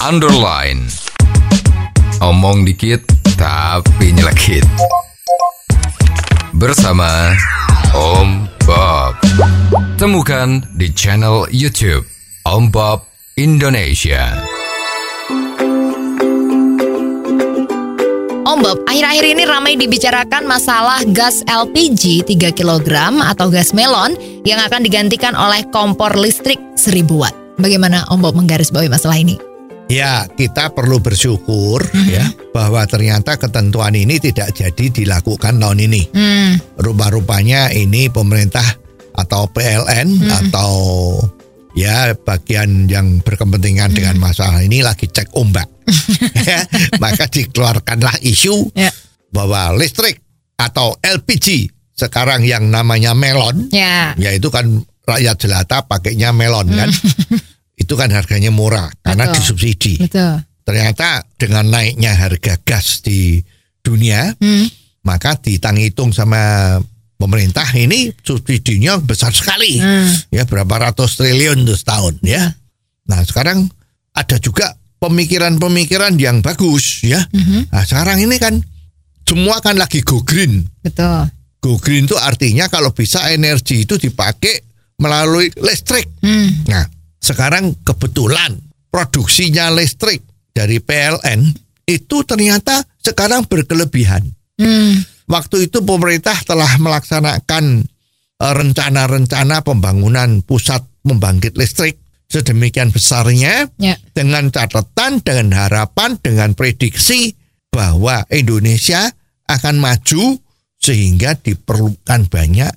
underline. Omong dikit tapi nyelekit. Bersama Om Bob. Temukan di channel YouTube Om Bob Indonesia. Om Bob, akhir-akhir ini ramai dibicarakan masalah gas LPG 3 kg atau gas melon yang akan digantikan oleh kompor listrik 1000 watt. Bagaimana Om Bob menggarisbawahi masalah ini? Ya, kita perlu bersyukur ya bahwa ternyata ketentuan ini tidak jadi dilakukan tahun ini. Hmm, Rupa-rupanya ini pemerintah atau PLN atau ya bagian yang berkepentingan dengan masalah ini lagi cek ombak. Ya, Maka dikeluarkanlah isu ya. bahwa listrik atau LPG sekarang yang namanya melon Ya. ya itu kan rakyat jelata pakainya melon kan. itu kan harganya murah karena Betul. disubsidi. Betul. Ternyata dengan naiknya harga gas di dunia, Hmm. maka ditang-hitung sama pemerintah ini subsidinya besar sekali. Hmm. Ya berapa ratus triliun tuh setahun ya. Nah, sekarang ada juga pemikiran-pemikiran yang bagus ya. Mhm. Nah, sekarang ini kan semua kan lagi go green. Betul. Go green itu artinya kalau bisa energi itu dipakai melalui listrik. Hmm. Nah, sekarang kebetulan produksinya listrik dari PLN itu ternyata sekarang berkelebihan. Hmm. Waktu itu pemerintah telah melaksanakan eh, rencana-rencana pembangunan pusat pembangkit listrik sedemikian besarnya Ya. dengan catatan, dengan harapan, dengan prediksi bahwa Indonesia akan maju sehingga diperlukan banyak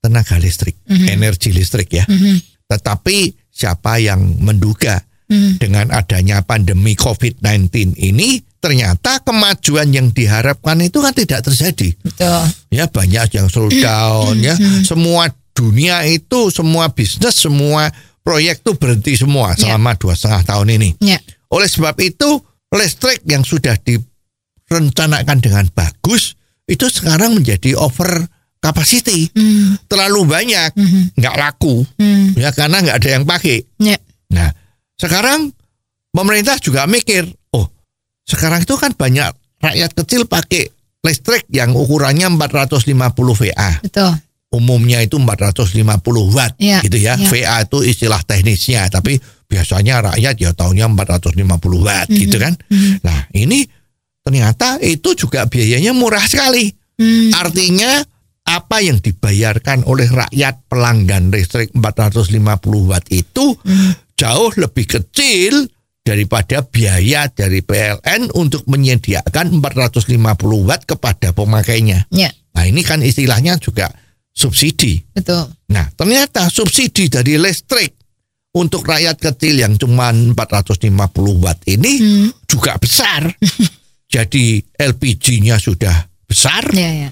tenaga listrik, energi listrik ya. Mhm. Tetapi siapa yang menduga Hmm. dengan adanya pandemi COVID-19 ini ternyata kemajuan yang diharapkan itu kan tidak terjadi. Betul. Ya banyak yang slow down ya. Semua dunia itu semua bisnis semua proyek itu berhenti semua Ya. selama dua setengah tahun ini. Ya. Oleh sebab itu listrik yang sudah direncanakan dengan bagus itu sekarang menjadi over capacity Hmm. terlalu banyak Mhm. nggak laku Hmm. ya karena nggak ada yang pakai. Ya. Nah sekarang pemerintah juga mikir oh sekarang itu kan banyak rakyat kecil pakai listrik yang ukurannya 450 VA Betul. umumnya itu 450 watt Iya, gitu ya. iya. VA itu istilah teknisnya, tapi biasanya rakyat ya tahunya 450 watt Mhm, gitu kan. Nah, ini ternyata itu juga biayanya murah sekali. Hmm. Artinya apa yang dibayarkan oleh rakyat pelanggan listrik 450 watt itu Hmm. jauh lebih kecil daripada biaya dari PLN untuk menyediakan 450 watt kepada pemakainya. Ya. Nah, ini kan istilahnya juga subsidi. Betul. Nah, ternyata subsidi dari listrik untuk rakyat kecil yang cuma 450 watt ini Hmm. juga besar. Jadi LPG-nya sudah besar, Ya, ya.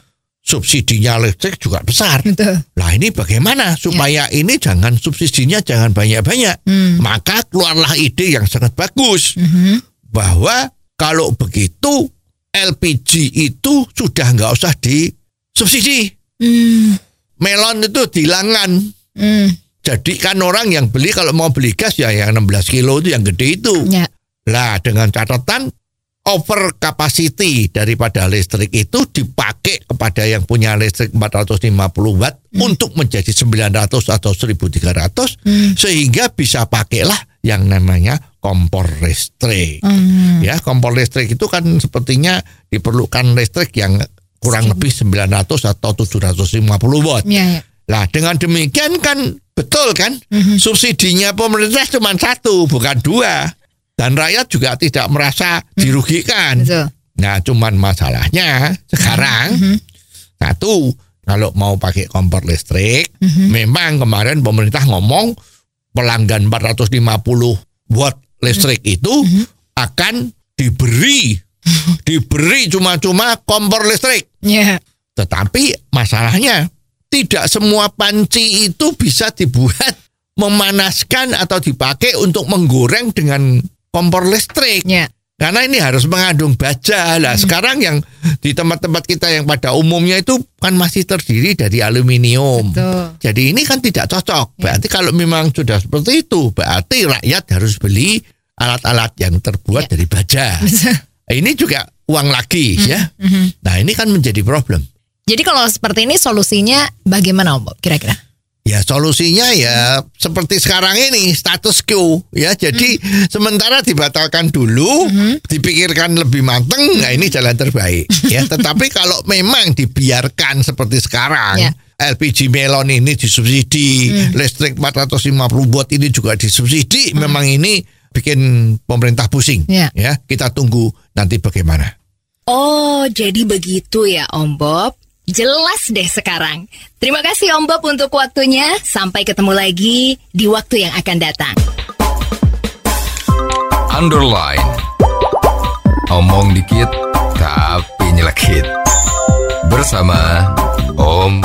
Subsidinya listrik juga besar. Betul. Lah ini bagaimana supaya ini jangan subsidinya jangan banyak-banyak. Hmm. Maka keluarlah ide yang sangat bagus Mhm. bahwa kalau begitu LPG itu sudah nggak usah disubsidi. Hmm. Melon itu dilangan. Hmm. Jadi kan orang yang beli kalau mau beli gas ya yang 16 kilo itu yang gede itu. Ya. Lah dengan catatan over capacity daripada listrik itu dipakai kepada yang punya listrik 450 watt untuk menjadi 900 atau 1300 Hmm. sehingga bisa pakailah yang namanya kompor listrik. Hmm. Ya, kompor listrik itu kan sepertinya diperlukan listrik yang kurang lebih 900 atau 750 watt. Ya, ya. Lah dengan demikian kan betul kan subsidinya pemerintah cuma satu bukan dua dan rakyat juga tidak merasa dirugikan. Betul. Nah cuman masalahnya sekarang satu kalau mau pakai kompor listrik memang kemarin pemerintah ngomong pelanggan 450 watt listrik itu akan diberi diberi cuma-cuma kompor listrik. Ya. Tetapi masalahnya tidak semua panci itu bisa dibuat memanaskan atau dipakai untuk menggoreng dengan kompor listrik. Ya. Karena ini harus mengandung baja. Lah sekarang yang di tempat-tempat kita yang pada umumnya itu kan masih terdiri dari aluminium. Betul. Jadi ini kan tidak cocok. Berarti kalau memang sudah seperti itu, berarti rakyat harus beli alat-alat yang terbuat Ya. dari baja. Ini juga uang lagi ya. Nah ini kan menjadi problem. Jadi kalau seperti ini solusinya bagaimana Om kira-kira? Ya solusinya ya seperti sekarang ini status quo ya. Jadi sementara dibatalkan dulu, dipikirkan lebih mateng, nah ini jalan terbaik ya. Tetapi kalau memang dibiarkan seperti sekarang, Ya. LPG melon ini disubsidi, listrik 450 watt ini juga disubsidi, memang ini bikin pemerintah pusing Ya. ya. Kita tunggu nanti bagaimana. Oh, jadi begitu ya Om Bob. Jelas deh sekarang. Terima kasih Om Bob untuk waktunya. Sampai ketemu lagi di waktu yang akan datang. Underline. Omong dikit tapi nyelekit. Bersama Om